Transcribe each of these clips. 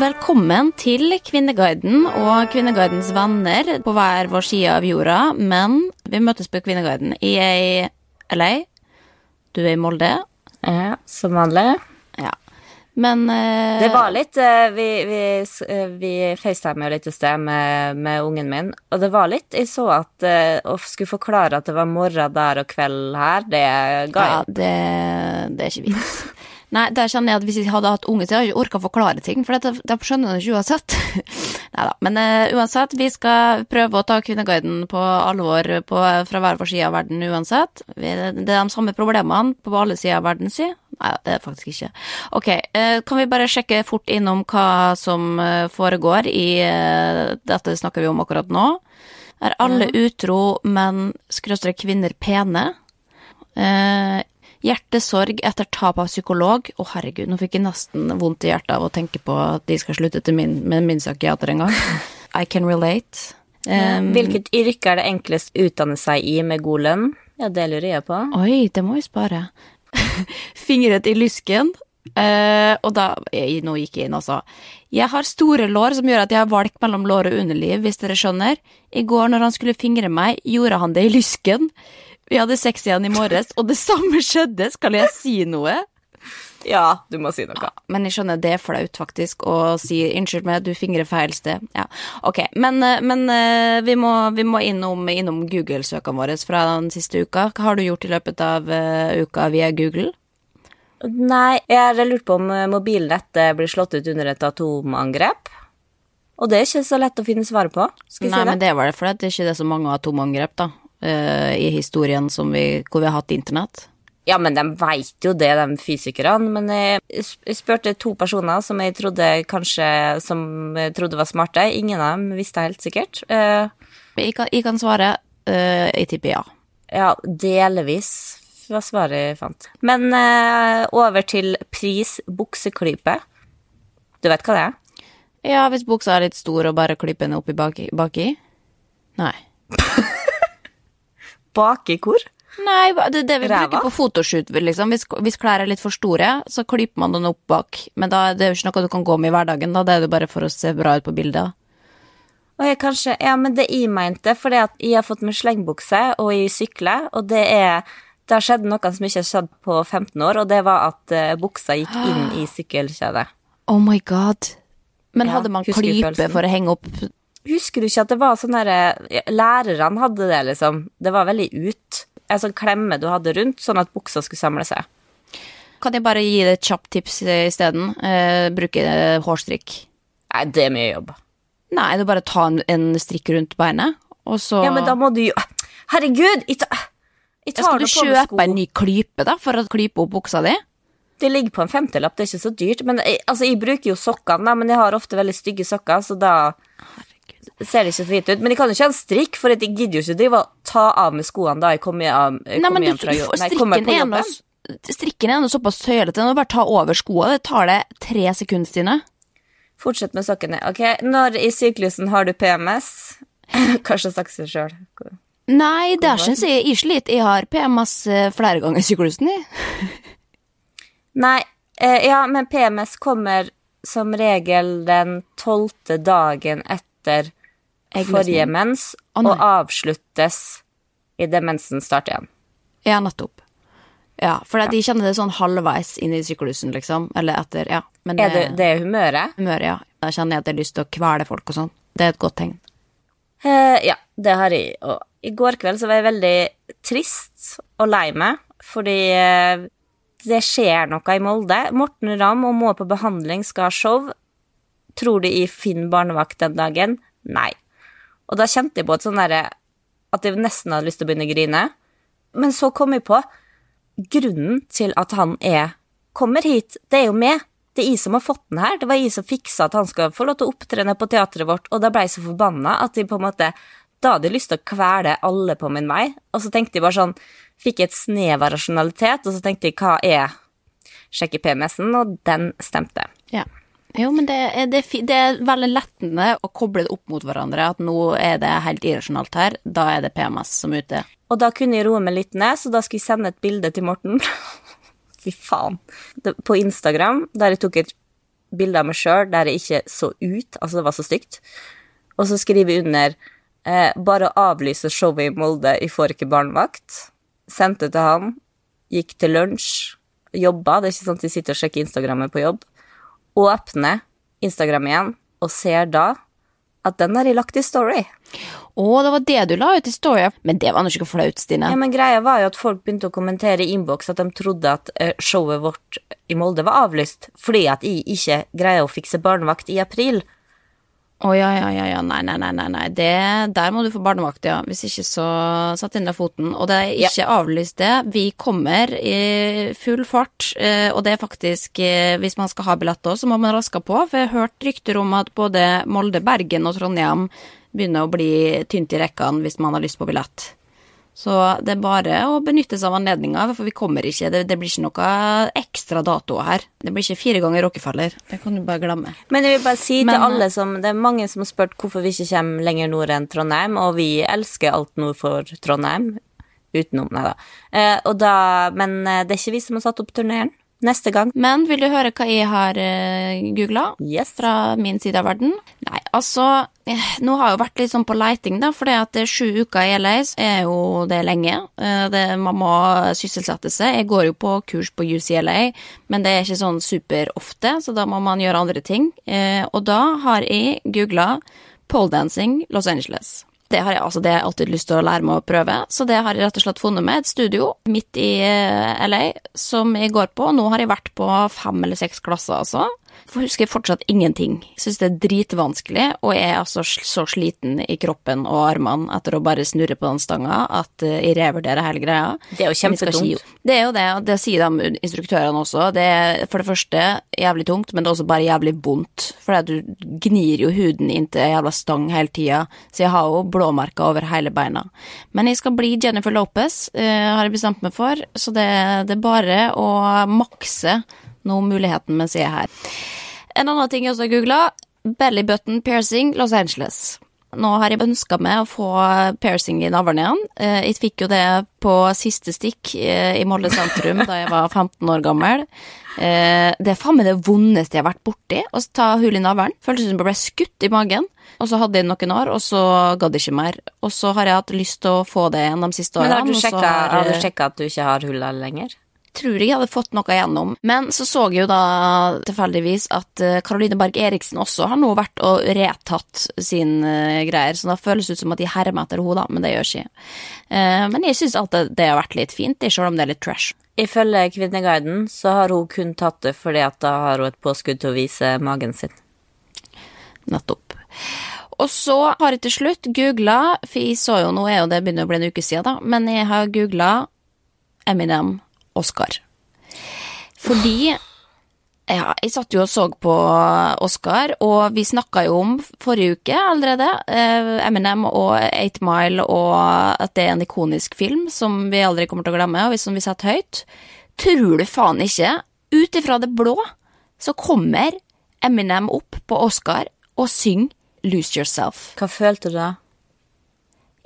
Velkommen til Kvinneguiden og Kvinneguidens venner på hver vår side av jorda. Men vi møtes på Kvinneguiden i LA. Du er i Molde. Ja, som vanlig. Ja. Men uh, Det var litt uh, Vi, vi, uh, vi facetimer jo litt i sted med, med ungen min, og det var litt Jeg så at å skulle forklare at det var morgen der og kveld her, det ga Ja, det, det er ikke vits. Nei, der kjenner jeg at hvis jeg hadde hatt unge, så hadde jeg ikke orka å forklare ting, for det, skjønner jeg ikke uansett. Nei da. Men uh, uansett, vi skal prøve å ta Kvinneguiden på alvor på, fra hver vår side av verden uansett. Vi, det er de samme problemene på alle sider av verden, si. Nei, det er det faktisk ikke. Ok, eh, kan vi bare sjekke fort innom hva som eh, foregår i Dette snakker vi om akkurat nå. Er alle utro, men skråstrek kvinner pene? Hjertesorg etter tap av psykolog. Å, herregud, nå fikk jeg nesten vondt i hjertet av å tenke på at de skal slutte min, med min psykiater en gang. I can relate. Um, Hvilket yrke er det enklest å utdanne seg i med god lønn? Ja, det lurer jeg på. Oi, det må vi spare. Fingret i lysken. Uh, og da jeg, Nå gikk jeg inn, altså. Jeg har store lår som gjør at jeg har valgt mellom lår og underliv, hvis dere skjønner. I går når han skulle fingre meg, gjorde han det i lysken. Vi hadde sex igjen i morges, og det samme skjedde. Skal jeg si noe? Ja, du må si noe. Ja, men jeg skjønner det er flaut, faktisk, å si 'unnskyld meg, du fingrer feil sted'. Ja, ok. Men, eh, men eh, vi, må, vi må innom, innom Google-søkene våre fra den siste uka. Hva har du gjort i løpet av eh, uka via Google? Nei, jeg har lurt på om mobilnettet blir slått ut under et atomangrep. Og det er ikke så lett å finne svaret på. Nei, men det var det fordi det er ikke det så mange atomangrep, da, eh, i historien som vi, hvor vi har hatt internett. Ja, men de veit jo det, de fysikerne. Men jeg, spurte to personer som jeg trodde kanskje som trodde var smarte. Ingen av dem visste helt sikkert. Uh, Jeg kan, jeg kan svare, Uh, jeg tipper ja. ja, delvis var svaret jeg fant. Men uh, over til pris bukseklype. Du vet hva det er? Ja, hvis buksa er litt stor og bare klipper den oppi baki, baki? Nei. Bakekor? Nei, det er det vi Ræva? bruker på fotoshoot, liksom. Hvis, hvis klær er litt for store, så klyper man den opp bak. Men da det er jo ikke noe du kan gå med i hverdagen, da. Det er jo bare for å se bra ut på bildet. Og kanskje, ja, men det jeg mente, for jeg har fått meg slengbukse, og jeg sykler, og det er Det har skjedd noe som ikke har skjedd på 15 år, og det var at uh, buksa gikk inn i sykkelkjedet. Oh my god. Men Ja, hadde man klype for å henge opp Husker du ikke at det var sånn derre Lærerne hadde det, liksom. Det var veldig ut. En sånn klemme du hadde rundt, sånn at buksa skulle samle seg. Kan jeg bare gi deg et kjapt tips isteden? Eh, bruke eh, hårstrikk. Nei, det er mye jobb. Nei, du bare ta en, en strikk rundt beinet, og så Ja, men da må du jo Herregud! Jeg, ta, jeg tar Skal du kjøpe en ny klype, da, for å klype opp buksa di? Det ligger på en femtelapp, det er ikke så dyrt. Men jeg, altså, jeg bruker jo sokkene, men jeg har ofte veldig stygge sokker, så da ser det ikke så fint ut. Men de kan jo ikke ha en strikk, for de gidder jo ikke drive og ta av med skoene da jeg kommer hjem, Nei, men hjem fra jobb. Nei, kommer på jobben. Strikken er nå såpass søylete, nå bare ta over skoene. Det tar det tre sekunder, Stine. Fortsett med sokkene. Ok, når i syklusen har du PMS? Kanskje sagt seg sjøl. Nei, der syns jeg jeg sliter. Jeg har PMS eh, flere ganger i syklusen, jeg. Nei, eh, ja, men PMS kommer som regel den tolvte dagen etter Eggløsning. forrige mens, oh, og avsluttes idet mensen starter igjen. Ja, nettopp. Ja, for de kjenner det sånn halvveis inn i syklusen, liksom. Eller etter, ja. Men Er det, det er humøret? humøret, ja. Da kjenner jeg at jeg har lyst til å kvele folk og sånn. Det er et godt tegn. Eh, ja, det har jeg. Og i går kveld så var jeg veldig trist og lei meg, fordi eh, det skjer noe i Molde. Morten Ramm og Må på behandling skal ha show. Tror du i Finn barnevakt den dagen? Nei. Og da kjente jeg på et sånn derre At jeg nesten hadde lyst til å begynne å grine. Men så kom jeg på grunnen til at han er kommer hit. Det er jo meg. Det er jeg som har fått den her. Det var jeg som fiksa at han skal få lov til å opptrene på teatret vårt, og da ble jeg så forbanna at jeg på en måte Da hadde jeg lyst til å kvele alle på min vei, og så tenkte jeg bare sånn Fikk jeg et snev av rasjonalitet, og så tenkte jeg hva er Sjekke PMS-en, og den stemte. Ja. Jo, men det er, det, det er veldig lettende å koble det opp mot hverandre, at nå er det helt irrasjonalt her, da er det PMS som er ute. Og da kunne jeg roe meg litt ned, så da skulle jeg sende et bilde til Morten. Fy faen. På Instagram, der jeg tok et bilde av meg sjøl der jeg ikke så ut, altså det var så stygt. Og så skriver jeg under eh, bare å avlyse showet i Molde, jeg får ikke barnevakt. Sendte til han, gikk til lunsj, jobba. Det er ikke sånn at de sitter og sjekker Instagrammet på jobb. Åpner Instagram igjen, og ser da at den har jeg lagt i Story. Å, det var det du la ut i story, men det var nå ikke flaut, Stine. Ja, men greia var jo at folk begynte å kommentere i innboks at de trodde at eh, showet vårt i Molde var avlyst fordi at jeg ikke greier å fikse barnevakt i april. Å ja, ja, ja, ja, nei, nei, nei, nei. Det, der må du få barnevakt, ja. Hvis ikke så satt inn deg foten. Og det er ikke avlyst, det. Vi kommer i full fart, eh, og det er faktisk eh, Hvis man skal ha billett òg, så må man raske på, for jeg har hørt rykter om at både Molde, Bergen og Trondheim begynner å bli tynt i rekkene hvis man har lyst på billett. Så det er bare å benytte seg av anledninga, for vi kommer ikke. Det, det blir ikke noe ekstra dato her. Det blir ikke fire ganger Rockefeller. Det kan du bare glemme. Men jeg vil bare si Men- til alle som Det er mange som har spurt hvorfor vi ikke kommer lenger nord enn Trondheim, og vi elsker alt nord for Trondheim. Utenom, nei da. Eh, og da. Men eh, det er ikke vi som har satt opp turneren. Neste gang. Men vil du høre hva jeg har uh, googla? Yes. Fra min side av verden? Nei, altså eh, Nå har jeg jo vært litt sånn på leiting, da, for det er sju uker i LA er jo det lenge. Eh, det, man må sysselsette seg. Jeg går jo på kurs på UCLA, men det er ikke sånn superofte, så da må man gjøre andre ting. Eh, og da har jeg googla poledancing Los Angeles. Det har jeg, altså, det jeg alltid lyst til å lære meg å prøve, så det har jeg rett og slett funnet med et studio midt i eh, LA som jeg går på. Nå har jeg vært på fem eller seks klasser, altså. Husker fortsatt ingenting. Syns det er dritvanskelig, og jeg er altså så sliten i kroppen og armene etter å bare snurre på den stanga at eh, jeg revurderer hele greia. Det er jo kjempetungt. Det er jo det, og det sier de instruktørene også. Det er for det første jævlig tungt, men det er også bare jævlig vondt. For du gnir jo huden inntil en jævla stang hele tida, så jeg har jo blåmerker over hele beina. Men jeg skal bli Jennifer Lopez, eh, har jeg bestemt meg for, så det, det er bare å makse nå muligheten mens jeg er her. En annen ting jeg også har googla, belly button piercing Los Angeles. Nå har jeg ønska meg å få piercing i navlen igjen. Eh, Jeg fikk jo det på siste stikk eh, i Molde sentrum da jeg var 15 år gammel. Eh, Det er faen meg det vondeste jeg har vært borti, å ta hull i navlen. Føltes som jeg ble skutt i magen. Og så hadde jeg noen år, og så gadd jeg ikke mer. Og så har jeg hatt lyst til å få det igjen de siste Men årene. har- har du sjekka at du ikke har hull lenger? Tror jeg hadde fått noe igjennom. Men så så jeg jo da tilfeldigvis at eh, Caroline Berg Eriksen også har nå vært og retatt sin eh, greier, så det føles ut som at de hermer etter henne, da, men det gjør ikke. Eh, men jeg syns alltid det har vært litt fint, det, selv om det er litt trash. Ifølge Kvinneguiden så har hun kun tatt det fordi at da har hun et påskudd til å vise magen sin. Nettopp. Og så har jeg til slutt googla, for jeg så jo nå er jo det begynner å bli en uke siden, da, men jeg har googla Eminem Oscar. Fordi ja, jeg satt jo og så på Oscar, og vi snakka jo om forrige uke allerede, eh, Eminem og Eight Mile, og at det er en ikonisk film som vi aldri kommer til å glemme, og som vi setter høyt. Tror du faen ikke, ut ifra det blå, så kommer Eminem opp på Oscar og synger Lose Yourself. Hva følte du da?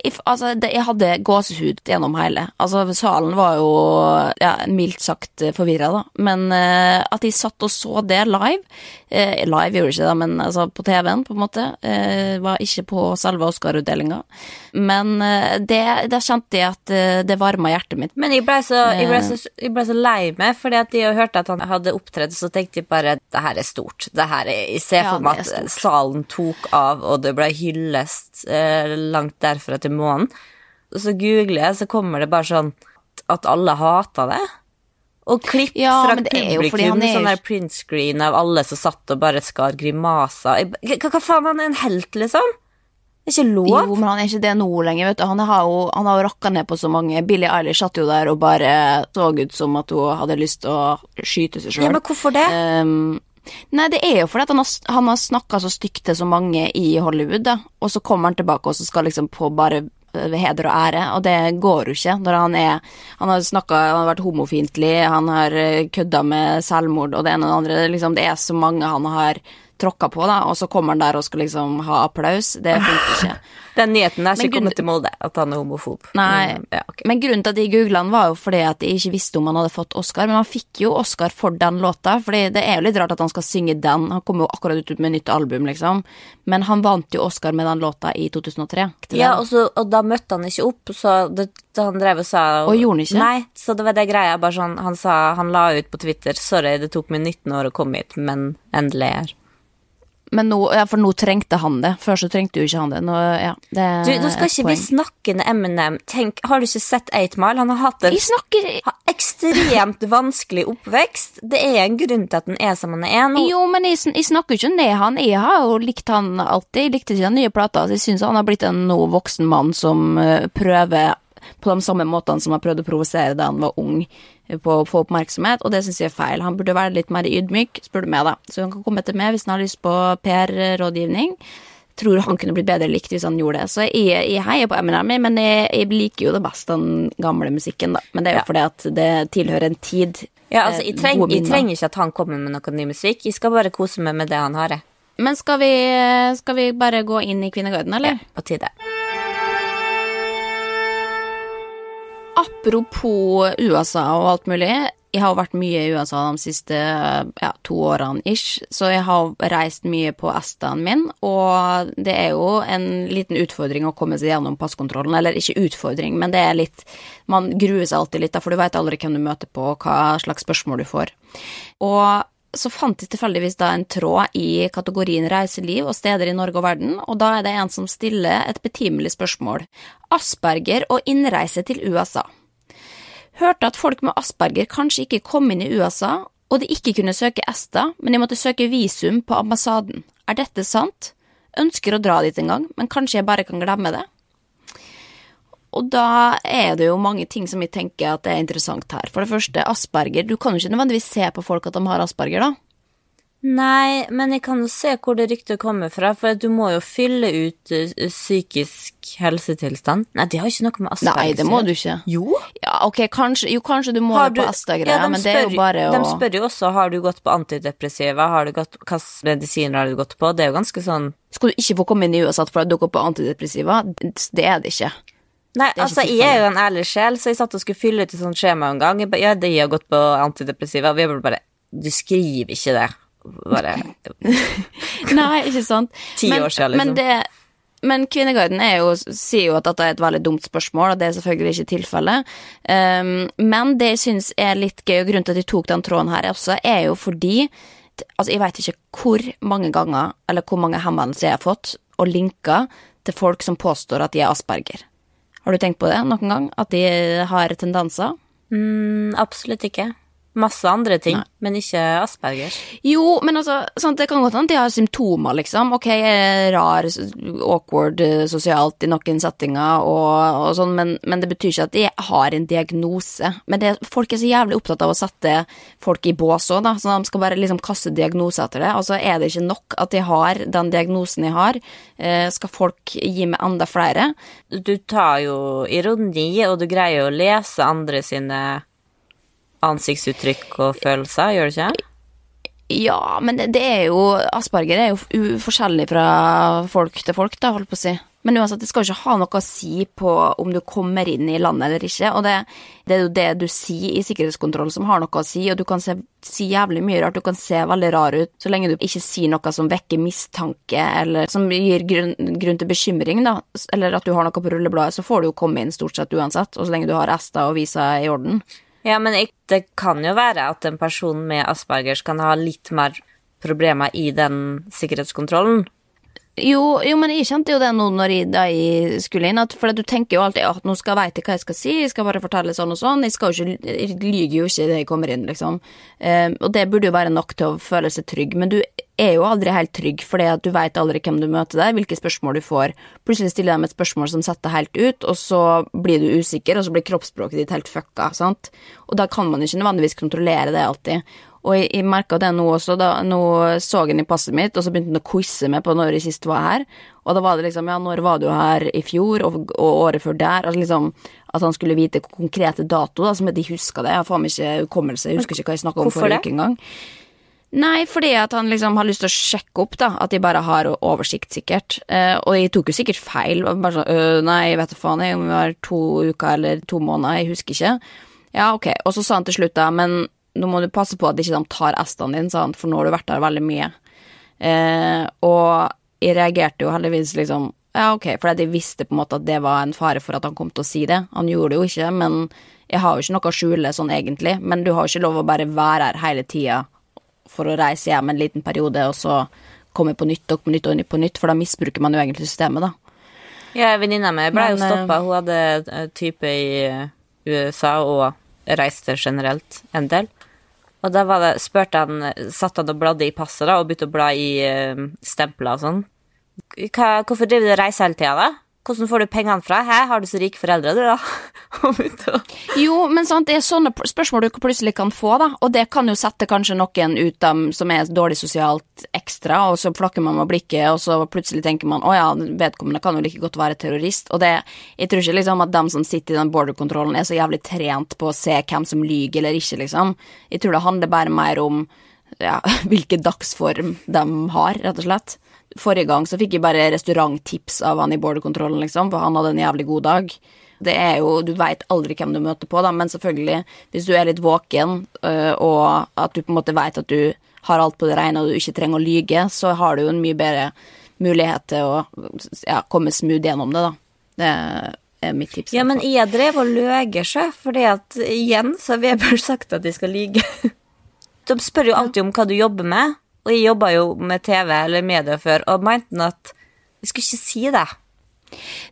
If, altså, det, jeg hadde gåsehud gjennom hele. Altså, salen var jo ja, mildt sagt forvirra, da. Men eh, at de satt og så det live eh, Live gjorde de ikke det, men altså, på TV-en, på en måte. Eh, var ikke på selve Oscar-utdelinga. Men det, det, da kjente jeg at eh, det varma hjertet mitt. Men jeg ble så, jeg ble så, jeg ble så lei meg, fordi at de hørte at han hadde opptredd, så tenkte jeg bare det her er stort. Det her er, jeg ser for meg at salen tok av, og det ble hyllest eh, langt derfra til månen. Og så googler jeg, så kommer det bare sånn at alle hater det. Og klipp Ja, fra det publikum, er- sånn der printscreen av alle som satt og bare skar grimaser. Hva, hva faen, han er en helt, liksom? Det er ikke lov. Jo, men han er ikke det nå lenger, vet du. Han har jo, han har jo rakka ned på så mange. Billie Eilish satt jo der og bare så ut som at hun hadde lyst til å skyte seg sjøl. ja, men hvorfor det? Um, nei, det er jo fordi at han har, han har snakka så stygt til så mange i Hollywood, da. Og så kommer han tilbake og så skal liksom på bare eh, heder og ære, og det går jo ikke når han er Han har snakka Han har vært homofiendtlig, han har eh, kødda med selvmord og det ene og det andre. Liksom, det er så mange han har tråkka på, da, og så kommer han der og skal liksom ha applaus. Det funker ikke. Den nyheten er ikke grunn- kommet til Molde, at han er homofob. Nei, Men, ja, okay. men grunnen til at de googla han var jo fordi at de ikke visste om han hadde fått Oscar, men han fikk jo Oscar for den låta, fordi det er jo litt rart at han skal synge den, han kom jo akkurat ut med nytt album, liksom, men han vant jo Oscar med den låta i 2003. Ja, og, så, og da møtte han ikke opp, så det, han drev og sa Og gjorde han ikke? Nei, så det var det greia. Bare sånn, han sa Han la ut på Twitter 'Sorry, det tok meg 19 år å komme hit, men endelig er. Men nå, ja, for nå trengte han det, før så trengte jo ikke han det. Nå, ja, det Du, nå skal ikke vi snakke med Eminem. Tenk, har du ikke sett 8 Mile? Han har hatt en snakker ekstremt vanskelig oppvekst. Det er en grunn til at han er som han er nå. Jo, men jeg, jeg snakker ikke ned han. Jeg har jo likt han alltid. Jeg likte ikke den nye plata. Jeg syns han har blitt en nå voksen mann som eh, prøver på de samme måtene som han prøvde å provosere da han var ung, eh, på å få oppmerksomhet, og det syns jeg er feil. Han burde være litt mer ydmyk, spør du meg, da. Så han kan komme etter meg hvis han har lyst på PR-rådgivning. Tror han kunne blitt bedre likt hvis han gjorde det. Så jeg, jeg heier på Eminem, men jeg, jeg liker jo det best den gamle musikken, da. Men det er jo fordi at det tilhører en tid. Ja, altså, eh, jeg, treng, jeg trenger ikke at han kommer med noe ny musikk. Jeg skal bare kose meg med det han har. Men skal vi, skal vi bare gå inn i Kvinneguiden, eller? Ja, På tide. Apropos USA og alt mulig. Jeg har vært mye i USA de siste ja, to årene ish, så jeg har reist mye på Estaen min, og det er jo en liten utfordring å komme seg gjennom passkontrollen. Eller ikke utfordring, men det er litt Man gruer seg alltid litt, da, for du veit aldri hvem du møter på, og hva slags spørsmål du får. Og så fant jeg tilfeldigvis da en tråd i kategorien reiseliv og steder i Norge og verden, og da er det en som stiller et betimelig spørsmål. Asperger og innreise til USA. Hørte at folk med asperger kanskje ikke kom inn i USA, og de ikke kunne søke ESTA, men de måtte søke visum på ambassaden. Er dette sant? Ønsker å dra dit en gang, men kanskje jeg bare kan glemme det? Og da er det jo mange ting som jeg tenker at er interessant her. For det første, asperger. Du kan jo ikke nødvendigvis se på folk at de har asperger, da. Nei, men jeg kan jo se hvor det ryktet kommer fra, for du må jo fylle ut uh, psykisk helsetilstand. Nei, det har ikke noe med asperger Nei, det må du ikke. Jo. Ja, ok, kanskje, jo, kanskje du må Har det på ESTA-greia, Ja, men det er jo spør- bare å De spør jo også har du gått på antidepressiva, har du gått, hvilke medisiner har du gått på. Det er jo ganske sånn Skal du ikke få komme inn i USA for at du går på antidepressiva? Det er det ikke. Nei, altså, jeg er jo en ærlig sjel, så jeg satt og skulle fylle ut et sånt skjema en gang. Jeg ba, ja, de har gått på antidepressiva. Vi ble bare Du skriver ikke det. Bare Nei, ikke sant? Ti år siden, liksom. Men, det, men Kvinneguiden jo, sier jo at dette er et veldig dumt spørsmål, og det er selvfølgelig ikke tilfellet. Um, men det jeg syns er litt gøy, og grunnen til at jeg tok den tråden her også, er jo fordi Altså, jeg veit ikke hvor mange ganger, eller hvor mange henvendelser jeg har fått, og linker til folk som påstår at de er asperger. Har du tenkt på det noen gang? At de har tendenser? mm, Absolutt ikke. Masse andre ting, men ikke aspergers. Jo, men altså, sånn, det kan godt hende de har symptomer, liksom. Ok, jeg er rar, awkward eh, sosialt i noen settinger og, og sånn, men, men det betyr ikke at de har en diagnose. Men det, folk er så jævlig opptatt av å sette folk i bås òg, da, så de skal bare liksom kaste diagnose etter det. Altså, er det ikke nok at de har den diagnosen de har, eh, skal folk gi meg enda flere? Du tar jo ironi, og du greier å lese andre sine ansiktsuttrykk og følelser, gjør det ikke? Ja, men det, er jo Asperger er jo uforskjellig forskjellig fra folk til folk, da, holdt på å si. Men uansett, det skal jo ikke ha noe å si på om du kommer inn i landet eller ikke. Og det, det er jo det du sier i sikkerhetskontroll som har noe å si, og du kan se, si jævlig mye rart. Du kan se veldig rar ut så lenge du ikke sier noe som vekker mistanke, eller som gir grunn, grunn til bekymring, da. Eller at du har noe på rullebladet, så får du jo komme inn stort sett uansett. Og så lenge du har ester og visa i orden. Ja, men det kan jo være at en person med aspergers kan ha litt mer problemer i den sikkerhetskontrollen. Jo, jo, men jeg kjente jo det nå når jeg, da jeg skulle inn, at, for du tenker jo alltid at nå skal jeg vite hva jeg skal si, jeg skal bare fortelle sånn og sånn, jeg, skal jo ikke, jeg lyger jo ikke idet jeg kommer inn, liksom. Eh, og det burde jo være nok til å føle seg trygg, men du er jo aldri helt trygg, fordi at du veit aldri hvem du møter der, hvilke spørsmål du får. Plutselig stiller de et spørsmål som setter helt ut, og så blir du usikker, og så blir kroppsspråket ditt helt fucka, sant. Og da kan man ikke nødvendigvis kontrollere det alltid. Og jeg, jeg merka det nå også, da nå så han i passet mitt, og så begynte han å quize meg på når jeg sist var her. Og da var det liksom, ja, når var du her i fjor, og, og året før der? Altså liksom, At han skulle vite konkrete dato, da, som at de huska det. Jeg har faen meg ikke hukommelse, jeg husker ikke hva jeg snakka om Hvorfor forrige uke engang. Nei, fordi at han liksom har lyst til å sjekke opp, da. At de bare har oversikt, sikkert. Eh, og jeg tok jo sikkert feil. Bare sånn, øh, nei, vet du faen, jeg om vi har to uker eller to måneder, jeg husker ikke. Ja, ok. Og så sa han til slutt, da, men nå må du passe på at ikke de tar estene dine, sa han, for nå har du vært der veldig mye. Eh, og jeg reagerte jo heldigvis liksom ja, ok, for jeg visste på en måte at det var en fare for at han kom til å si det. Han gjorde det jo ikke, men jeg har jo ikke noe å skjule sånn egentlig. Men du har jo ikke lov å bare være her hele tida for å reise hjem en liten periode, og så komme på nytt og på nytt og på nytt, for da misbruker man jo egentlig systemet, da. Ja, venninna mi ble jo eh, stoppa. Hun hadde eh, type i eh, USA og reiste generelt en del. Og da var det, han, satt han og bladde i passet da, og begynte å bla i uh, stempler og sånn. Hva, hvorfor driver du og reiser hele tida, da? Hvordan får du pengene fra? Hæ, har du så rike foreldre, du, da? Jo, men sant, det er sånne spørsmål du plutselig kan få, da, og det kan jo sette kanskje noen ut av som er dårlig sosialt ekstra, og så flakker man med blikket, og så plutselig tenker man å ja, vedkommende kan jo like godt være terrorist, og det, jeg tror ikke liksom at dem som sitter i den border-kontrollen er så jævlig trent på å se hvem som lyger eller ikke, liksom. Jeg tror det handler bare mer om ja, hvilken dagsform de har, rett og slett. Forrige gang så fikk jeg bare restauranttips av han i border-kontrollen, liksom, for han hadde en jævlig god dag. Det er jo, Du veit aldri hvem du møter på, da, men selvfølgelig, hvis du er litt våken, øh, og at du på en måte veit at du har alt på det rene og du ikke trenger å lyge, så har du jo en mye bedre mulighet til å ja, komme smooth gjennom det, da. Det er mitt tips. Ja, men jeg drev og løger seg, fordi at igjen så har Weber sagt at de skal lyge. De spør jo alltid om hva du jobber med, og jeg jobba jo med TV eller media før, og mente at jeg skulle ikke si det.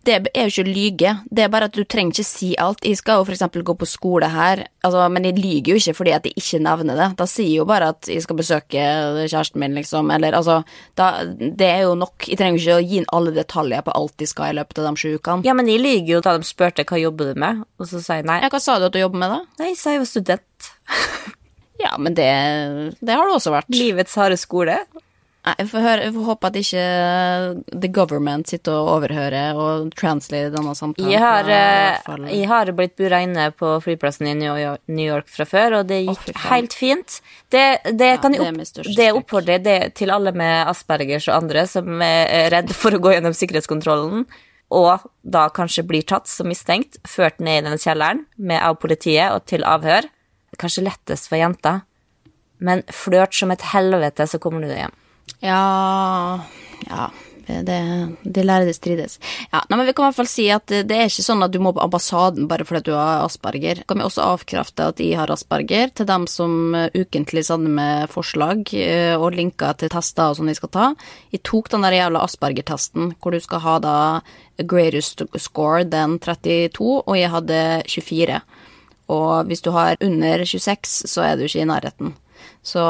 Det er jo ikke å lyge, det er bare at du trenger ikke si alt. Jeg skal jo eksempel gå på skole her, altså, men jeg lyger jo ikke fordi at jeg ikke nevner det. Da sier jeg jo bare at jeg skal besøke kjæresten min, liksom, eller altså da, Det er jo nok. Jeg trenger jo ikke å gi inn alle detaljer på alt de skal i løpet av de sju ukene. Ja, men jeg lyver jo da de spurte hva jobber du med, og så sier jeg nei. Ja, hva sa du at du jobber med, da? Nei, jeg sa jeg var student. Ja, men det, det har det også vært. Livets harde skole. Nei, Jeg får, høre, jeg får håpe at ikke the government sitter og overhører og translater denne samtalen. Jeg har, eh, jeg har blitt bura inne på flyplassen i New York, fra før, og det gikk oh, helt fint. Det, det er opp, det, det oppfordrer jeg til alle med Aspergers og andre som er redd for å gå gjennom sikkerhetskontrollen, og da kanskje blir tatt som mistenkt, ført ned i den kjelleren med av politiet og til avhør. Kanskje lettest for jenter, men flørt som et helvete, så kommer du deg hjem. Ja Ja. Det, de det strides. Ja, nei, men Vi kan i hvert fall si at det er ikke sånn at du må på ambassaden bare fordi du har asperger. Kan vi også avkrefte at jeg har asperger, til dem som eh, ukentlig sender med forslag eh, og linker til tester og sånn de skal ta. Jeg tok den der jævla asperger-testen hvor du skal ha da greatest score, den 32, og jeg hadde 24. Og hvis du har under 26, så er du ikke i nærheten. Så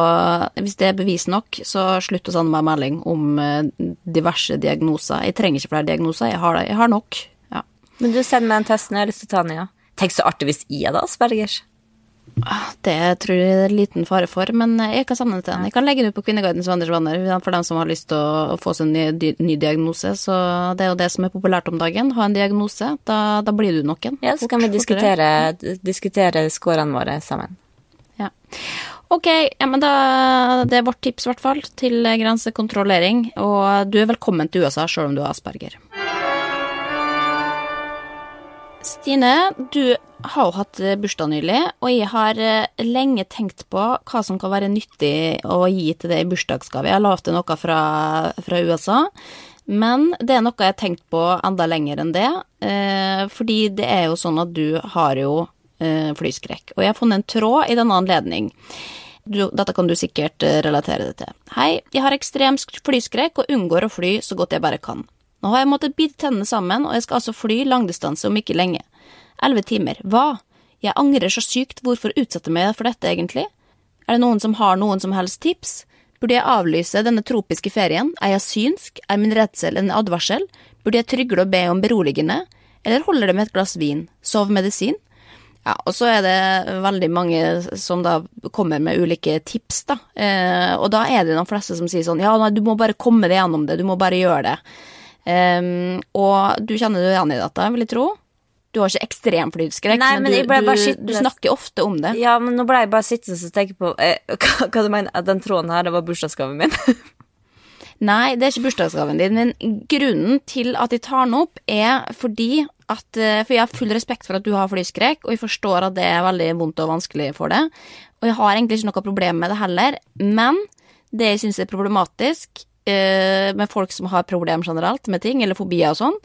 hvis det er bevis nok, så slutt å sende meg melding om eh, diverse diagnoser. Jeg trenger ikke flere diagnoser, jeg har, det. jeg har nok. Ja. Men du sender meg en test når jeg har lyst til å ta den, ja. Tenk så artig hvis jeg hadde Aspergers. Det tror jeg det er liten fare for, men jeg kan det til den. Jeg kan legge det ut på Kvinneguidens venners venner for dem som har lyst til å, få seg en ny, ny diagnose. Så det er jo det som er populært om dagen. Ha en diagnose, da, da blir du noen. Ja, så kan vi diskutere, diskutere scorene våre sammen. Ja. Ok, ja, men da, det er vårt tips i hvert fall til grensekontrollering, og du er velkommen til USA selv om du har asperger. Stine, du har jo hatt eh, bursdag nylig, og jeg har eh, lenge tenkt på hva som kan være nyttig å gi til deg i bursdagsgave. Jeg har lovt deg noe fra, fra USA, men det er noe jeg har tenkt på enda lenger enn det, eh, fordi det er jo sånn at du har jo flyskrekk, og jeg har funnet en tråd i denne anledning. Du, dette kan du sikkert relatere det til. Hei, jeg har ekstrem flyskrekk og unngår å fly så godt jeg bare kan. Nå har jeg måttet bite tennene sammen, og jeg skal altså fly langdistanse om ikke lenge. Elleve timer. Hva? Jeg angrer så sykt, hvorfor utsette meg for dette egentlig? Er det noen som har noen som helst tips? Burde jeg avlyse denne tropiske ferien? Er jeg synsk? Er min redsel en advarsel? Burde jeg trygle og be om beroligende? Eller holder det med et glass vin? Sovemedisin? Ja, og så er det veldig mange som da kommer med ulike tips, da. Eh, og da er det de fleste som sier sånn ja, nei, du må bare komme deg gjennom det, du må bare gjøre det. Ehm, og du kjenner deg igjen i dette, vil jeg tro? Du har ikke ekstrem flyskrekk, Nei, men, men du, du, du snakker ofte om det. Ja, men nå ble jeg bare sittende og tenke på eh, hva, hva du mener, at den tråden her, det var bursdagsgaven min? Nei, det er ikke bursdagsgaven din, men grunnen til at jeg tar den opp, er fordi at eh, For jeg har full respekt for at du har flyskrekk, og jeg forstår at det er veldig vondt og vanskelig for deg. Og jeg har egentlig ikke noe problem med det heller, men det jeg syns er problematisk eh, med folk som har problem generelt med ting, eller fobier og sånn,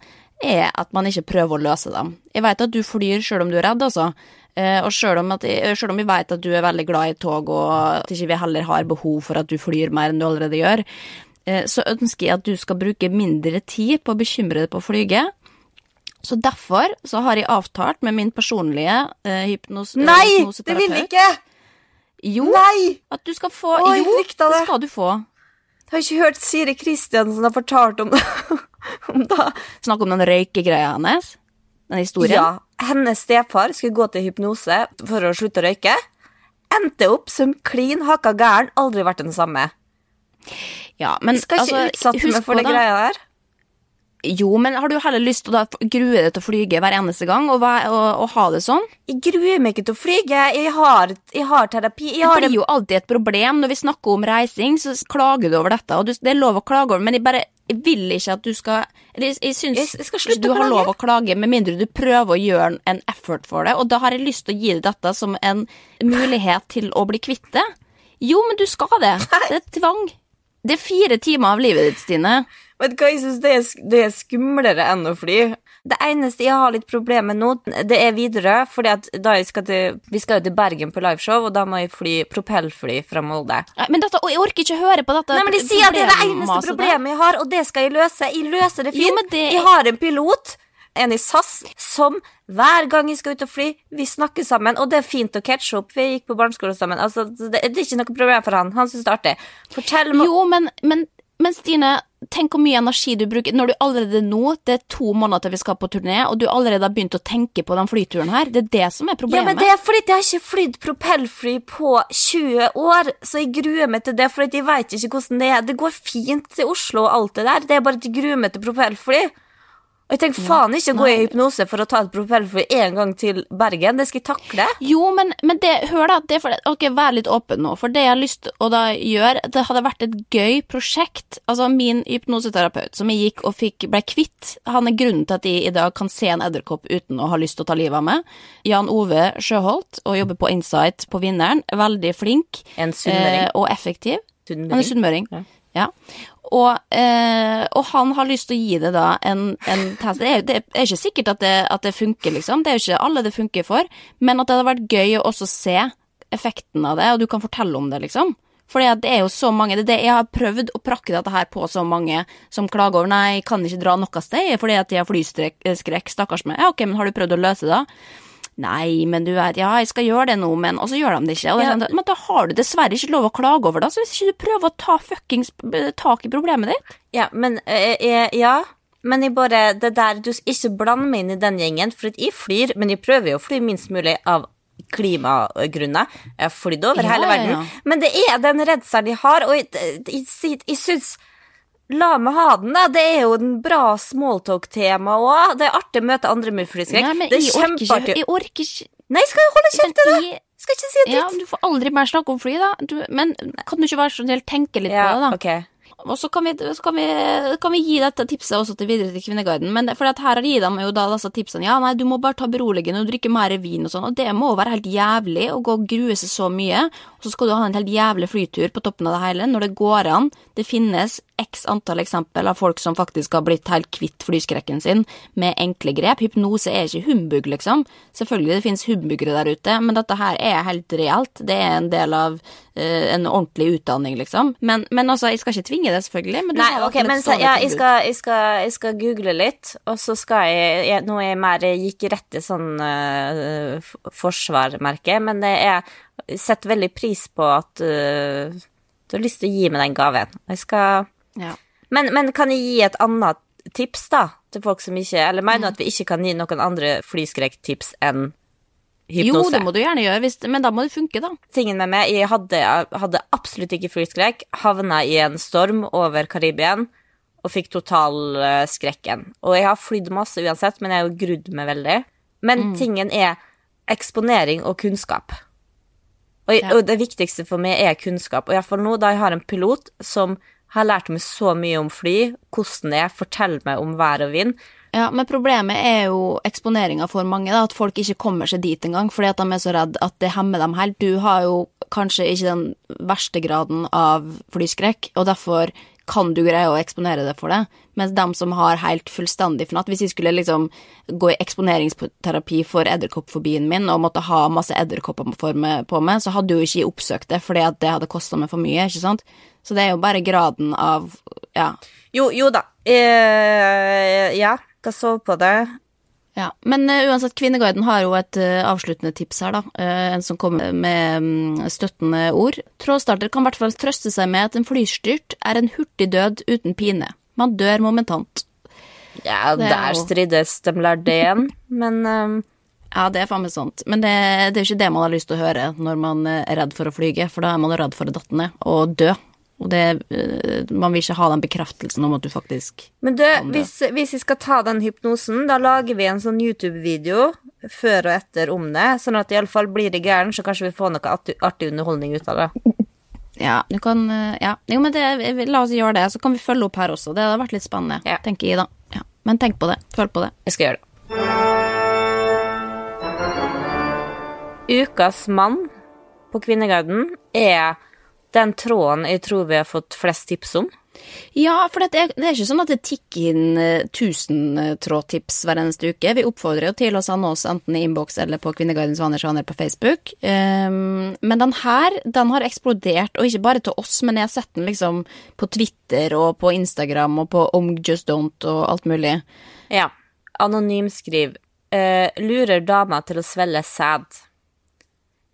er at man ikke prøver å løse dem. Jeg vet at du flyr sjøl om du er redd, altså. Eh, Og sjøl om, jeg- vi vet at du er veldig glad i tog, og at ikke vi heller har behov for at du flyr mer enn du allerede gjør, eh, så ønsker jeg at du skal bruke mindre tid på å bekymre deg på å flyge. Så derfor så har jeg avtalt med min personlige eh, hypnos eh, Nei, det vil jeg ikke! Jo, Nei! at du skal få Oi, Jo, det det. skal du få. Jeg har ikke hørt Siri Kristiansen har fortalt om, om det. Snakk om den røykegreia hennes. Den historien. Ja, hennes stefar skulle gå til hypnose for å slutte å røyke. Endte opp som klin hakka gæren, aldri vært den samme. Ja, men Skal ikke altså, utsatte meg for det greia der. Jo, men har du heller lyst til å grue deg til å flyge hver eneste gang, og, og, og ha det sånn? Jeg gruer meg ikke til å flyge. Jeg har, jeg har terapi. Jeg Det blir jo alltid et problem når vi snakker om reising, så klager du over dette. Og du, det er lov å klage over, men jeg bare jeg vil ikke at du skal Jeg, jeg syns du har lov å klage med mindre du prøver å gjøre en effort for det, og da har jeg lyst til å gi deg dette som en mulighet til å bli kvitt det. Jo, men du skal det. Det er tvang. Det er fire timer av livet ditt, Stine. Vet du hva, jeg synes det er, det er skumlere enn å fly. Det eneste jeg har litt problemer med nå, det er Widerøe, fordi at da jeg skal til, vi skal jo til Bergen på liveshow, og da må jeg fly propellfly fra Molde. Men dette, jeg orker ikke høre på dette. Nei, men de sier at det er det eneste problemet jeg har, og det skal jeg løse. Jeg løser det fint. Jo, men det- Jeg har en pilot, en i SAS, som hver gang jeg skal ut og fly, vi snakker sammen, og det er fint å catche opp. Vi gikk på barneskole sammen. Altså, det, er ikke noe problem for han. Han syns det er artig. Fortell meg Jo, men, men, men Stine, tenk hvor mye energi du bruker når du allerede nå, det er to måneder til vi skal på turné, og du allerede har begynt å tenke på den flyturen her. Det er det som er problemet. Ja, men det er fordi jeg har ikke flydd propellfly på 20 år, så jeg gruer meg til det, fordi jeg vet ikke hvordan det er. Det går fint til Oslo og alt det der, det er bare at jeg gruer meg til propellfly. Og jeg tenker faen ikke gå i hypnose for å ta et propellfly en gang til Bergen, det skal jeg takle. Jo, men, men det, hør da, det for, ok, vær litt åpen nå, for det jeg har lyst til å da gjøre, det hadde vært et gøy prosjekt. Altså, min hypnoseterapeut som jeg gikk og fikk, ble kvitt, han er grunnen til at jeg i dag kan se en edderkopp uten å ha lyst til å ta livet av meg. Jan Ove Sjøholt, og jobber på Insight på Vinneren, veldig flink En sunnmøring. eh, og effektiv. Sunnmøring. Han er sunnmøring. Ja. Ja. Og, eh, og han har lyst til å gi det da en, en test. Det er, det er ikke sikkert at det, at det funker, liksom. Det er jo ikke alle det funker for. Men at det hadde vært gøy å også se effekten av det, og du kan fortelle om det, liksom. Fordi det er jo så mange det, det, Jeg har prøvd å prakke dette her på så mange som klager over Nei, kan ikke dra noe sted fordi at de har flyskrekk, stakkars meg. Ja, ok, men har du prøvd å løse det? Nei, men du vet, ja, jeg skal gjøre det nå, men Og så gjør de det ikke. Er Ja. sånn, men da har du dessverre ikke lov å klage over det. Så hvis ikke du prøver å ta fuckings eh, tak i problemet ditt Ja, men eh, eh, Ja. Men jeg bare Det der Du ikke blande meg inn i den gjengen, for jeg flyr, men jeg prøver jo å fly minst mulig av klimagrunner. Jeg har flydd over Ja, hele verden. Men det er den redselen de har, og jeg, jeg, jeg, jeg syns La meg ha den, da. Det er jo en bra smalltalk-tema òg. Det er artig å møte andre med flyskrekk. Det er kjempeartig. Jeg orker ikke Nei, skal jeg holde kjeft til Men det? Skal ikke si en Ja, du får aldri mer snakke om fly, da. Du, men kan du ikke være så snill tenke litt på det, da? ok. Og så kan vi, så kan, vi, kan vi gi dette tipset også til videre til Kvinneguiden. Men for her har de gitt dem jo da disse tipsene. Ja, nei, du må bare ta beroligende og drikke mer vin og sånn. Og det må være helt jævlig å gå og grue seg så mye. Og så skal du ha en helt jævlig flytur på toppen av det hele når det går an. Det finnes x antall eksempel av folk som faktisk har blitt helt kvitt flyskrekken sin med enkle grep. Hypnose er ikke humbug, liksom. Selvfølgelig det finnes humbugere der ute, men dette her er helt reelt. Det er en del av en ordentlig utdanning, liksom. Men, men altså, jeg skal ikke tvinge det, selvfølgelig. Men du Nei, ok, men så, ja, jeg, skal, jeg, skal, jeg skal google litt, og så skal jeg, jeg Nå er jeg mer jeg gikk rett til sånn uh, forsvarmerke, men det jeg setter veldig pris på at uh, du har lyst til å gi meg den gaven. Jeg skal ja. men, men kan jeg gi et annet tips, da, til folk som ikke Eller mener du at vi ikke kan gi noen andre flyskrekktips enn Jo, det må du gjerne gjøre, hvis, men da må det funke, da. tingen med meg, jeg hadde, hadde absolutt ikke flyskrekk, havna i en storm over Karibien og fikk totalskrekken. Og jeg har flydd masse uansett, men jeg har jo grudd meg veldig. Men Mm. tingen er eksponering og kunnskap. Og, jeg- Ja. og det viktigste for meg er kunnskap. Og iallfall nå, da jeg har en pilot som har lært meg så mye om fly, hvordan det er, forteller meg om vær og vind. Ja, Men problemet er jo eksponeringa for mange, da, at folk ikke kommer seg dit engang fordi at de er så redd at det hemmer dem helt. Du har jo kanskje ikke den verste graden av flyskrekk, og derfor kan du greie å eksponere deg for det. Mens dem som har helt fullstendig fnatt Hvis jeg skulle liksom gå i eksponeringsterapi for edderkoppfobien min og måtte ha masse edderkopper på meg, så hadde jo ikke jeg oppsøkt det fordi at det hadde kosta meg for mye, ikke sant. Så det er jo bare graden av Ja. Jo, jo da. Eh, ja, skal sove på det. Ja, Men uh, uansett, Kvinneguiden har jo et uh, avsluttende tips her, da. Uh, en som kommer med um, støttende ord. Trådstarter kan i hvert fall trøste seg med at en flystyrt er en hurtig død uten pine. Man dør momentant. Ja, Det er der jo- strides de lærde igjen, men um... Ja, det er faen meg sant. Men det, det er jo ikke det man har lyst til å høre når man er redd for å flyge, for da er man redd for å datte ned og dø. Og det, eh, man vil ikke ha den bekreftelsen om at du faktisk Men du, hvis, hvis vi skal ta den hypnosen, da lager vi en sånn YouTube-video før og etter om det, sånn at iallfall blir det gæren, så kanskje vi får noe artig, underholdning ut av det. Ja, du kan eh, Ja. Jo, men det, la oss gjøre det, så kan vi følge opp her også. Det hadde vært litt spennende, Ja. tenker jeg, da. Ja. Men tenk på det. Følg på det. Jeg skal gjøre det. Ukas mann på Kvinneguiden er den tråden jeg tror vi har fått flest tips om. Ja, for det er, det er ikke sånn at det tikker inn eh, 1000 eh, trådtips hver eneste uke. Vi oppfordrer jo til å sende oss enten i innboks eller på Kvinneguidens vaner sjaner på Facebook. Um, men den her, den har eksplodert, og ikke bare til oss, men jeg har sett den liksom på Twitter og på Instagram og på Om Just Don't og alt mulig. Ja. Anonym skriv eh, lurer dama til å svelge sæd.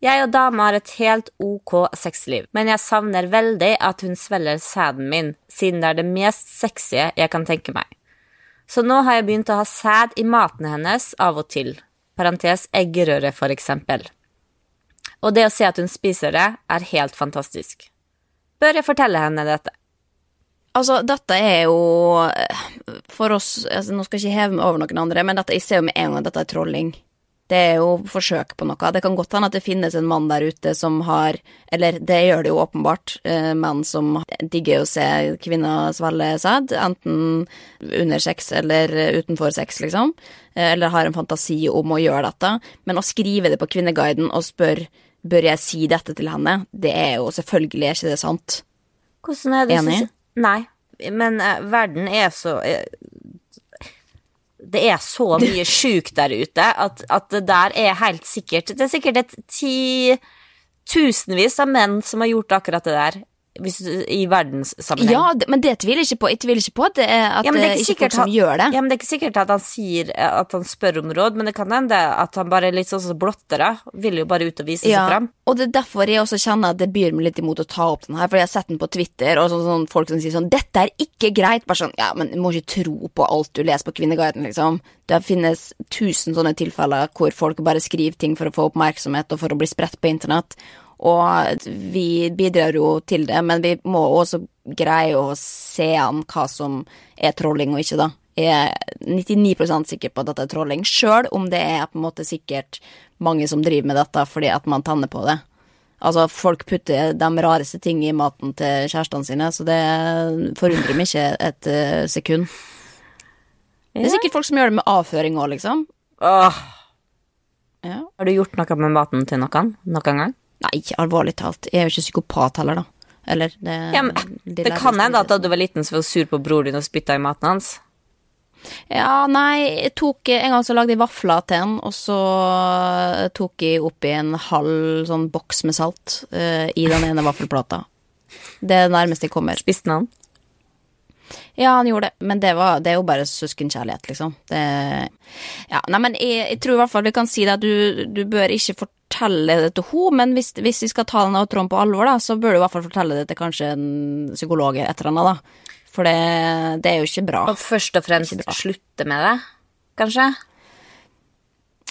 Jeg og dama har et helt ok sexliv, men jeg savner veldig at hun svelger sæden min, siden det er det mest sexy jeg kan tenke meg. Så nå har jeg begynt å ha sæd i maten hennes av og til, parentes eggerøre for eksempel. Og det å se at hun spiser det, er helt fantastisk. Bør jeg fortelle henne dette? Altså, dette er jo eh, For oss altså, Nå skal jeg ikke heve meg over noen andre, men dette, jeg ser jo med en gang at dette er trolling. Det er jo forsøk på noe. Det kan godt hende at det finnes en mann der ute som har Eller det gjør det jo åpenbart, eh, menn som digger å se kvinner svelge sæd, enten under sex eller utenfor sex, liksom. Eh, eller har en fantasi om å gjøre dette. Men å skrive det på Kvinneguiden og spørre bør jeg si dette til henne, det er jo selvfølgelig ikke det sant. Hvordan er det Enig? Synes... Nei, men eh, verden er så Det er så mye sjukt der ute at, at det der er helt sikkert. Det er sikkert et ti tusenvis av menn som har gjort akkurat det der, hvis, i verdenssammenheng. Ja, men det tviler jeg ikke på. Jeg tviler ikke på at det er, at Ja, det er ikke folk som han- gjør det. Ja, men det er ikke sikkert at han sier at han spør om råd, men det kan hende at han bare er litt sånn som det. Vil jo bare ut og vise seg Ja, fram. og det er derfor jeg også kjenner at det byr meg litt imot å ta opp den her, for jeg har sett den på Twitter, og sånn, sånn folk som sier sånn 'Dette er ikke greit', bare sånn Ja, men du må ikke tro på alt du leser på Kvinneguiden, liksom. Det finnes tusen sånne tilfeller hvor folk bare skriver ting for å få oppmerksomhet og for å bli spredt på internett, og vi bidrar jo til det, men vi må også greie å se an hva som er trolling og ikke, da. Jeg er 99% sikker på at dette er trolling, sjøl om det er på en måte sikkert mange som driver med dette fordi at man tanner på det. Altså, folk putter de rareste ting i maten til kjærestene sine, så det forundrer meg ikke et uh, sekund. Det er sikkert folk som gjør det med avføring òg, liksom. Åh, Ja. har du gjort noe med maten til noen? Noen gang? Nei, alvorlig talt. Jeg er jo ikke psykopat heller, da. Eller det Ja, men de Det kan hende at da du var liten, så var du sur på bror din og spytta i maten hans. Ja, nei, jeg tok En gang så lagde jeg vafler til han, og så tok jeg oppi en halv sånn boks med salt uh, i den ene vaffelplata. Det er det nærmeste jeg kommer. Spiste han? Ja, han gjorde det, men det, var, det er jo bare søskenkjærlighet, liksom. Det, ja, nei, men jeg, jeg tror i hvert fall vi kan si det at du, du bør ikke fortelle det til henne, men hvis, hvis vi skal ta den tråden på alvor, da, så bør du i hvert fall fortelle det til kanskje en psykolog etter annet, da. For det, det er jo ikke bra. Og først og fremst slutte med det, kanskje?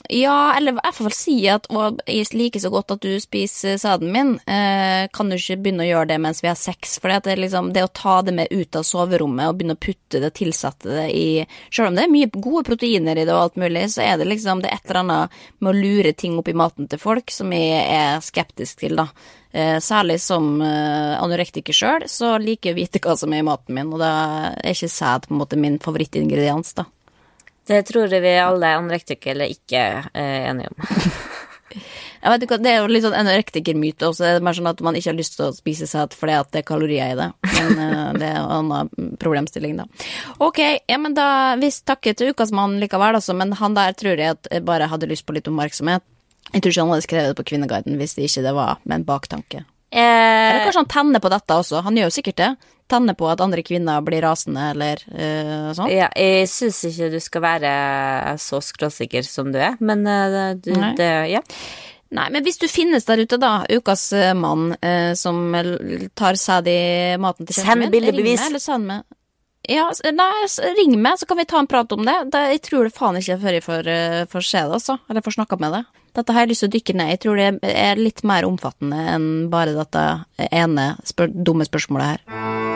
Ja, eller i hvert fall si at og jeg liker så godt at du spiser sæden min, eh, kan du ikke begynne å gjøre det mens vi har sex? For det, liksom, det å ta det med ut av soverommet og begynne å putte det, tilsette det i Selv om det er mye gode proteiner i det og alt mulig, så er det liksom det er et eller annet med å lure ting opp i maten til folk som jeg er skeptisk til, da. Eh, særlig som eh, anorektiker sjøl, så liker jeg å vite hva som er i maten min, og da er ikke sæd på en måte min favorittingrediens, da. Det tror jeg vi alle anorektikere ikke er enige om. Jeg vet ikke, Det er jo litt sånn anorektikermyte også. Det er mer sånn at man ikke har lyst til å spise seg fordi at det er kalorier i det. Men eh, det er en annen problemstilling, da. Ok, ja, men da Vi takker til ukas mann likevel, altså. Men han der tror jeg at jeg bare hadde lyst på litt oppmerksomhet. Jeg tror ikke han hadde skrevet det på Kvinneguiden hvis det ikke det var med en baktanke. Eller Eh, kanskje han tenner på dette også. Han gjør jo sikkert det. Tenner på at andre kvinner blir rasende, eller eh, sånn. ja, jeg syns ikke du skal være så skråsikker som du er, men uh, du, Nei. det Ja. Nei, men hvis du finnes der ute, da, ukas mann eh, som tar sæd i maten til Send kjæresten min, bildebevis. ring meg, eller send meg ja, nei, ring meg, så kan vi ta en prat om det. det jeg tror det faen ikke før jeg får, får se det, altså. Eller får snakka med det. Dette har jeg lyst til å dykke ned. Jeg tror det er litt mer omfattende enn bare dette ene spør dumme spørsmålet her.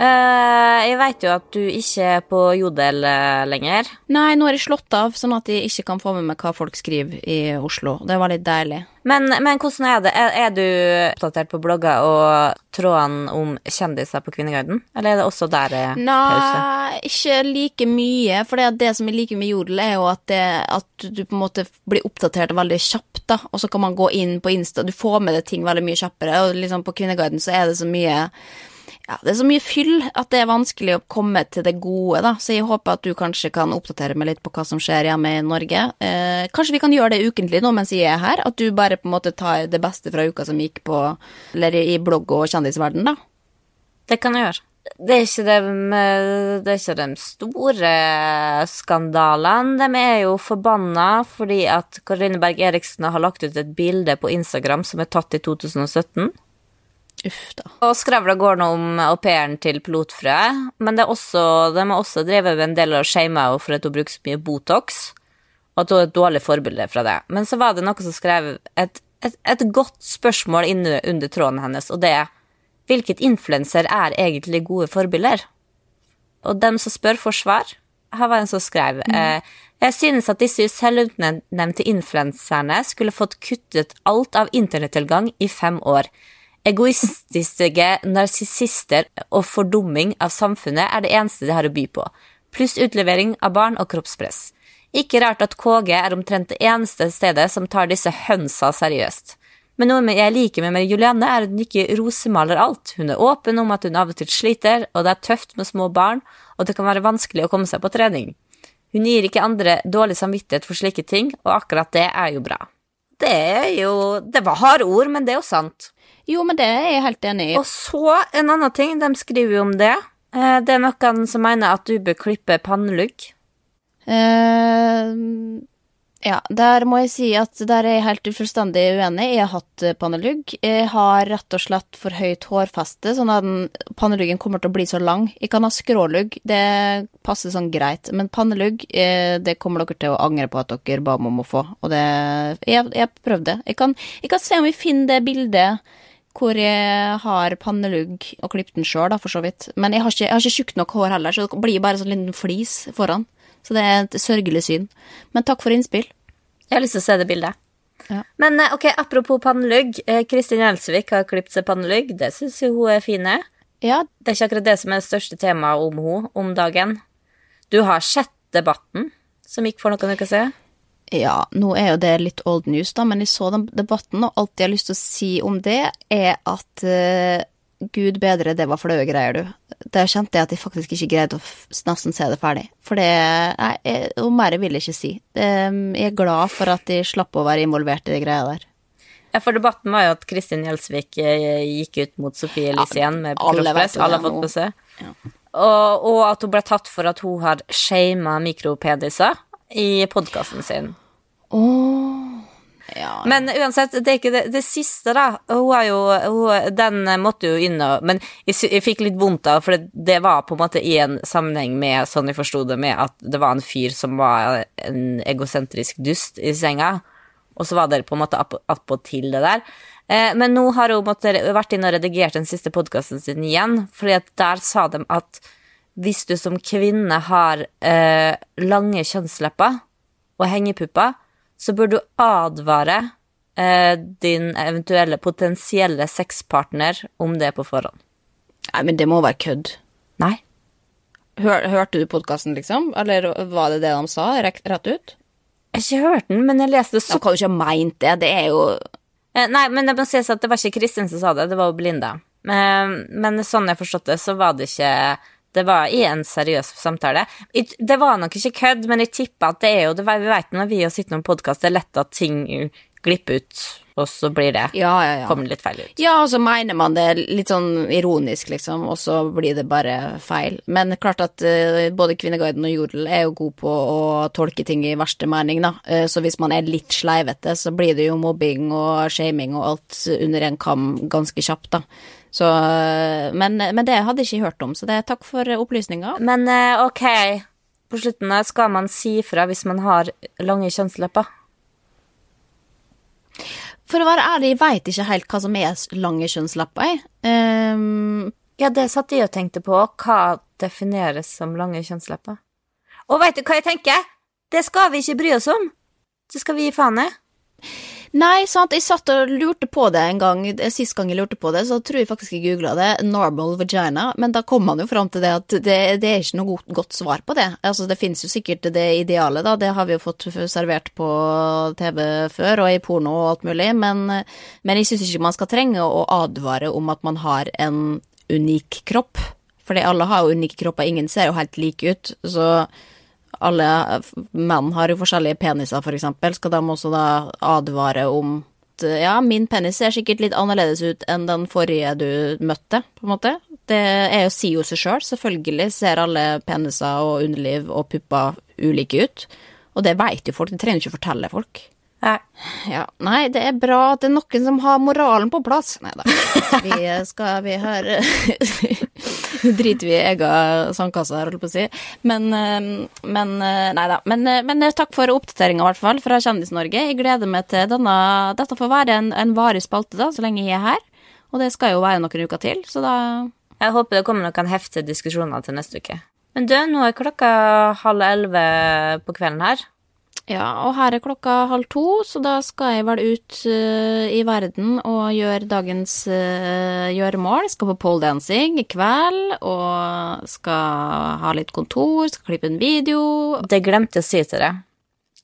Eh, jeg vet jo at du ikke er på Jodel eh, lenger. Nei, nå er jeg slått av, sånn at jeg ikke kan få med meg hva folk skriver i Oslo. Det var litt deilig. Men, men hvordan er det? Er, er du oppdatert på blogger og trådene om kjendiser på Kvinneguiden? Eller er det også der eh, pause? Nei, ikke like mye. For det, det som jeg liker med Jodel, er jo at, det, at du på en måte blir oppdatert veldig kjapt, da. Og så kan man gå inn på Insta, du får med deg ting veldig mye kjappere. Og liksom på Kvinneguiden så er det så mye ja, det er så mye fyll at det er vanskelig å komme til det gode, da. Så jeg håper at du kanskje kan oppdatere meg litt på hva som skjer hjemme i Norge. Eh, kanskje vi kan gjøre det ukentlig nå mens jeg er her? At du bare på en måte tar det beste fra uka som gikk på Eller i blogg- og kjendisverden, da? Det kan jeg gjøre. Det er ikke de, det er ikke de store skandalene. De er jo forbanna fordi at Karoline Berg Eriksen har lagt ut et bilde på Instagram som er tatt i 2017. Uff, da. Og skravla går nå om au pairen til pilotfrøet, men det er også, de har også drevet med en del av shama henne for at hun bruker så mye Botox, og at hun er et dårlig forbilde fra det. Men så var det noe som skrev et, et, et godt spørsmål inne under tråden hennes, og det er hvilket influenser er egentlig gode forbilder? Og dem som spør, får svar. Her var en som skrev eh, Jeg synes at disse selvutnevnte influenserne skulle fått kuttet alt av internettilgang i fem år. Egoistiske narsissister og fordumming av samfunnet er det eneste de har å by på, pluss utlevering av barn og kroppspress. Ikke rart at KG er omtrent det eneste stedet som tar disse hønsa seriøst. Men noe jeg liker med Julianne, er at hun ikke rosemaler alt. Hun er åpen om at hun av og til sliter, og det er tøft med små barn, og det kan være vanskelig å komme seg på trening. Hun gir ikke andre dårlig samvittighet for slike ting, og akkurat det er jo bra. Det er jo Det var harde ord, men det er jo sant. Jo, men det er jeg helt enig i. Og så en annen ting, de skriver jo om det. Eh, Det er noen som mener at du bør klippe pannelugg. Uh, ja, der må jeg si at der er jeg helt fullstendig uenig. Jeg har hatt pannelugg. Jeg har rett og slett for høyt hårfeste, sånn at panneluggen kommer til å bli så lang. Jeg kan ha skrålugg, det passer sånn greit, men pannelugg, eh, det kommer dere til å angre på at dere ba om å få. Og det Jeg jeg har prøvd det. Jeg kan, jeg kan se om vi finner det bildet hvor jeg har pannelugg og klippet den sjøl, for så vidt. Men jeg har ikke, jeg har ikke tjukt nok hår heller, så det blir bare sånn liten flis foran. Så det er et sørgelig syn. Men takk for innspill. Jeg har lyst til å se det bildet. Ja. Men eh, ok, apropos pannelugg. eh, Kristin Gjelsvik har klippet seg pannelugg. Det syns jo hun er fine. Ja, Det er ikke akkurat det som er det største temaet om hun om dagen. Du har sett debatten som gikk for noen uker siden. Ja, nå er jo det litt old news, da, men jeg så den debatten, og alt jeg har lyst til å si om det, er at uh, gud bedre, det var flaue greier, du. Der kjente jeg at jeg faktisk ikke greide å nesten se det ferdig. For det Nei, jeg- og mer vil jeg ikke si. Det, jeg er glad for at jeg slapp å være involvert i de greia der. Ja, for debatten var jo at Kristin Gjelsvik eh, gikk ut mot Sofie Elise igjen med kroppspress. Alle har fått nå. Ja. Og, og at hun ble tatt for at hun har shama mikropeniser i podkasten sin. Ja. Men uansett, det er ikke det, det siste, da. Hun er jo hun, Den måtte jo inn og Men jeg, jeg fikk litt vondt av, for det, det var på en måte i en sammenheng med, sånn jeg forsto det, med at det var en fyr som var en egosentrisk dust i senga, og så var det på en måte attpåtil det der. Eh, men nå har hun måtte, vært inn og redigert den siste podkasten sin igjen, fordi at der sa de at hvis du som kvinne har eh, lange kjønnslepper og hengepupper, så bør du advare eh, din eventuelle potensielle sexpartner om det på forhånd. Nei, men det må være kødd. Nei. Hør, hørte du podkasten, liksom? Eller var det det de sa, rett, ut? Jeg har ikke hørt den, men jeg leste så... så kan jo ikke ha meint det. Det er jo Eh, Nei, men det må sies at det var ikke Kristin som sa det, det var jo Belinda. Men, Men sånn jeg forstod forstått det, så var det ikke Det var i en seriøs samtale. Det var nok ikke kødd, men jeg tipper at det er jo det, Vi vet når vi har sittet med podkast, det er lett at ting glipper ut, og så blir det Ja, ja, ja. kommer det litt feil ut. Ja, og så mener man det litt sånn ironisk, liksom, og så blir det bare feil. Men klart at uh, både Kvinneguiden og Jodel er jo gode på å tolke ting i verste mening, da. Uh, så hvis man er litt sleivete, så blir det jo mobbing og shaming og alt under en kam ganske kjapt, da. Så, eh, men, men det hadde jeg ikke hørt om, så det, takk for opplysninga. Men eh, ok, på slutten skal man si fra hvis man har lange kjønnslepper. For å være ærlig, jeg veit ikke helt hva som er lange kjønnslepper, jeg. Ehm, Ja, det satt jeg og tenkte på. Hva defineres som lange kjønnslepper. Og veit du hva jeg tenker? Det skal vi ikke bry oss om. Det skal vi gi faen i. Nei, sant, jeg satt og lurte på det en gang, sist gang jeg lurte på det, så tror jeg faktisk jeg googla det, normal vagina, men da kom man jo fram til det at det, det er ikke noe godt, godt, svar på det. Altså, det finnes jo sikkert det ideale, da, det har vi jo fått servert på TV før, og i porno og alt mulig, men, men jeg syns ikke man skal trenge å advare om at man har en unik kropp, fordi alle har jo unike kropper, ingen ser jo helt like ut, så alle menn har jo forskjellige peniser, for eksempel, skal de også da advare om ja, min penis ser sikkert litt annerledes ut enn den forrige du møtte, på en måte. Det er jo sier jo seg sjøl, selv. selvfølgelig ser alle peniser og underliv og pupper ulike ut. Og det veit jo folk, det trenger ikke å fortelle folk. Nei. Ja, nei, det er bra at det er noen som har moralen på plass. Nei da. Vi skal vi høre driter vi i ega sandkasse her, holdt på å si. Men, eh, men eh, nei da. Men, eh, men takk for oppdateringa, i hvert fall, fra Kjendis-Norge. Jeg gleder meg til denne Dette får være en, en varig spalte, da, så lenge jeg er her. Og det skal jo være noen uker til, så da Jeg håper det kommer noen heftige diskusjoner til neste uke. Men du, nå er klokka halv elleve på kvelden her. Ja, og her er klokka halv to, så da skal jeg vel ut uh, i verden og gjøre dagens uh, gjøremål. Skal på poledancing i kveld, og skal ha litt kontor, skal klippe en video. Det glemte jeg å si til deg.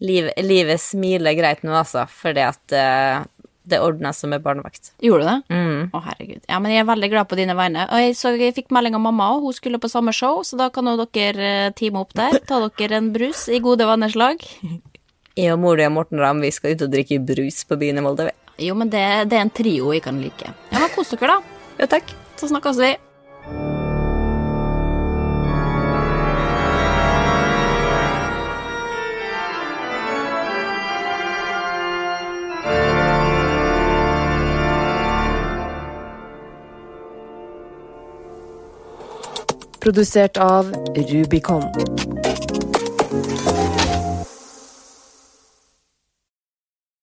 Liv, livet smiler greit nå, altså, fordi at uh, det ordna seg med barnevakt. Gjorde du det? Mm. Å, herregud. Ja, men jeg er veldig glad på dine vegne. Og jeg, så jeg fikk melding av mamma, og hun skulle på samme show, så da kan jo dere teame opp der. Ta dere en brus i gode venners lag. Jeg og mor di og Morten Ramm vi skal ut og drikke brus på byen i Molde. Jo, men det, det er en trio jeg kan like. Ja, men Kos dere, da. Jo, takk. Så snakkes vi. Produsert av Rubicon.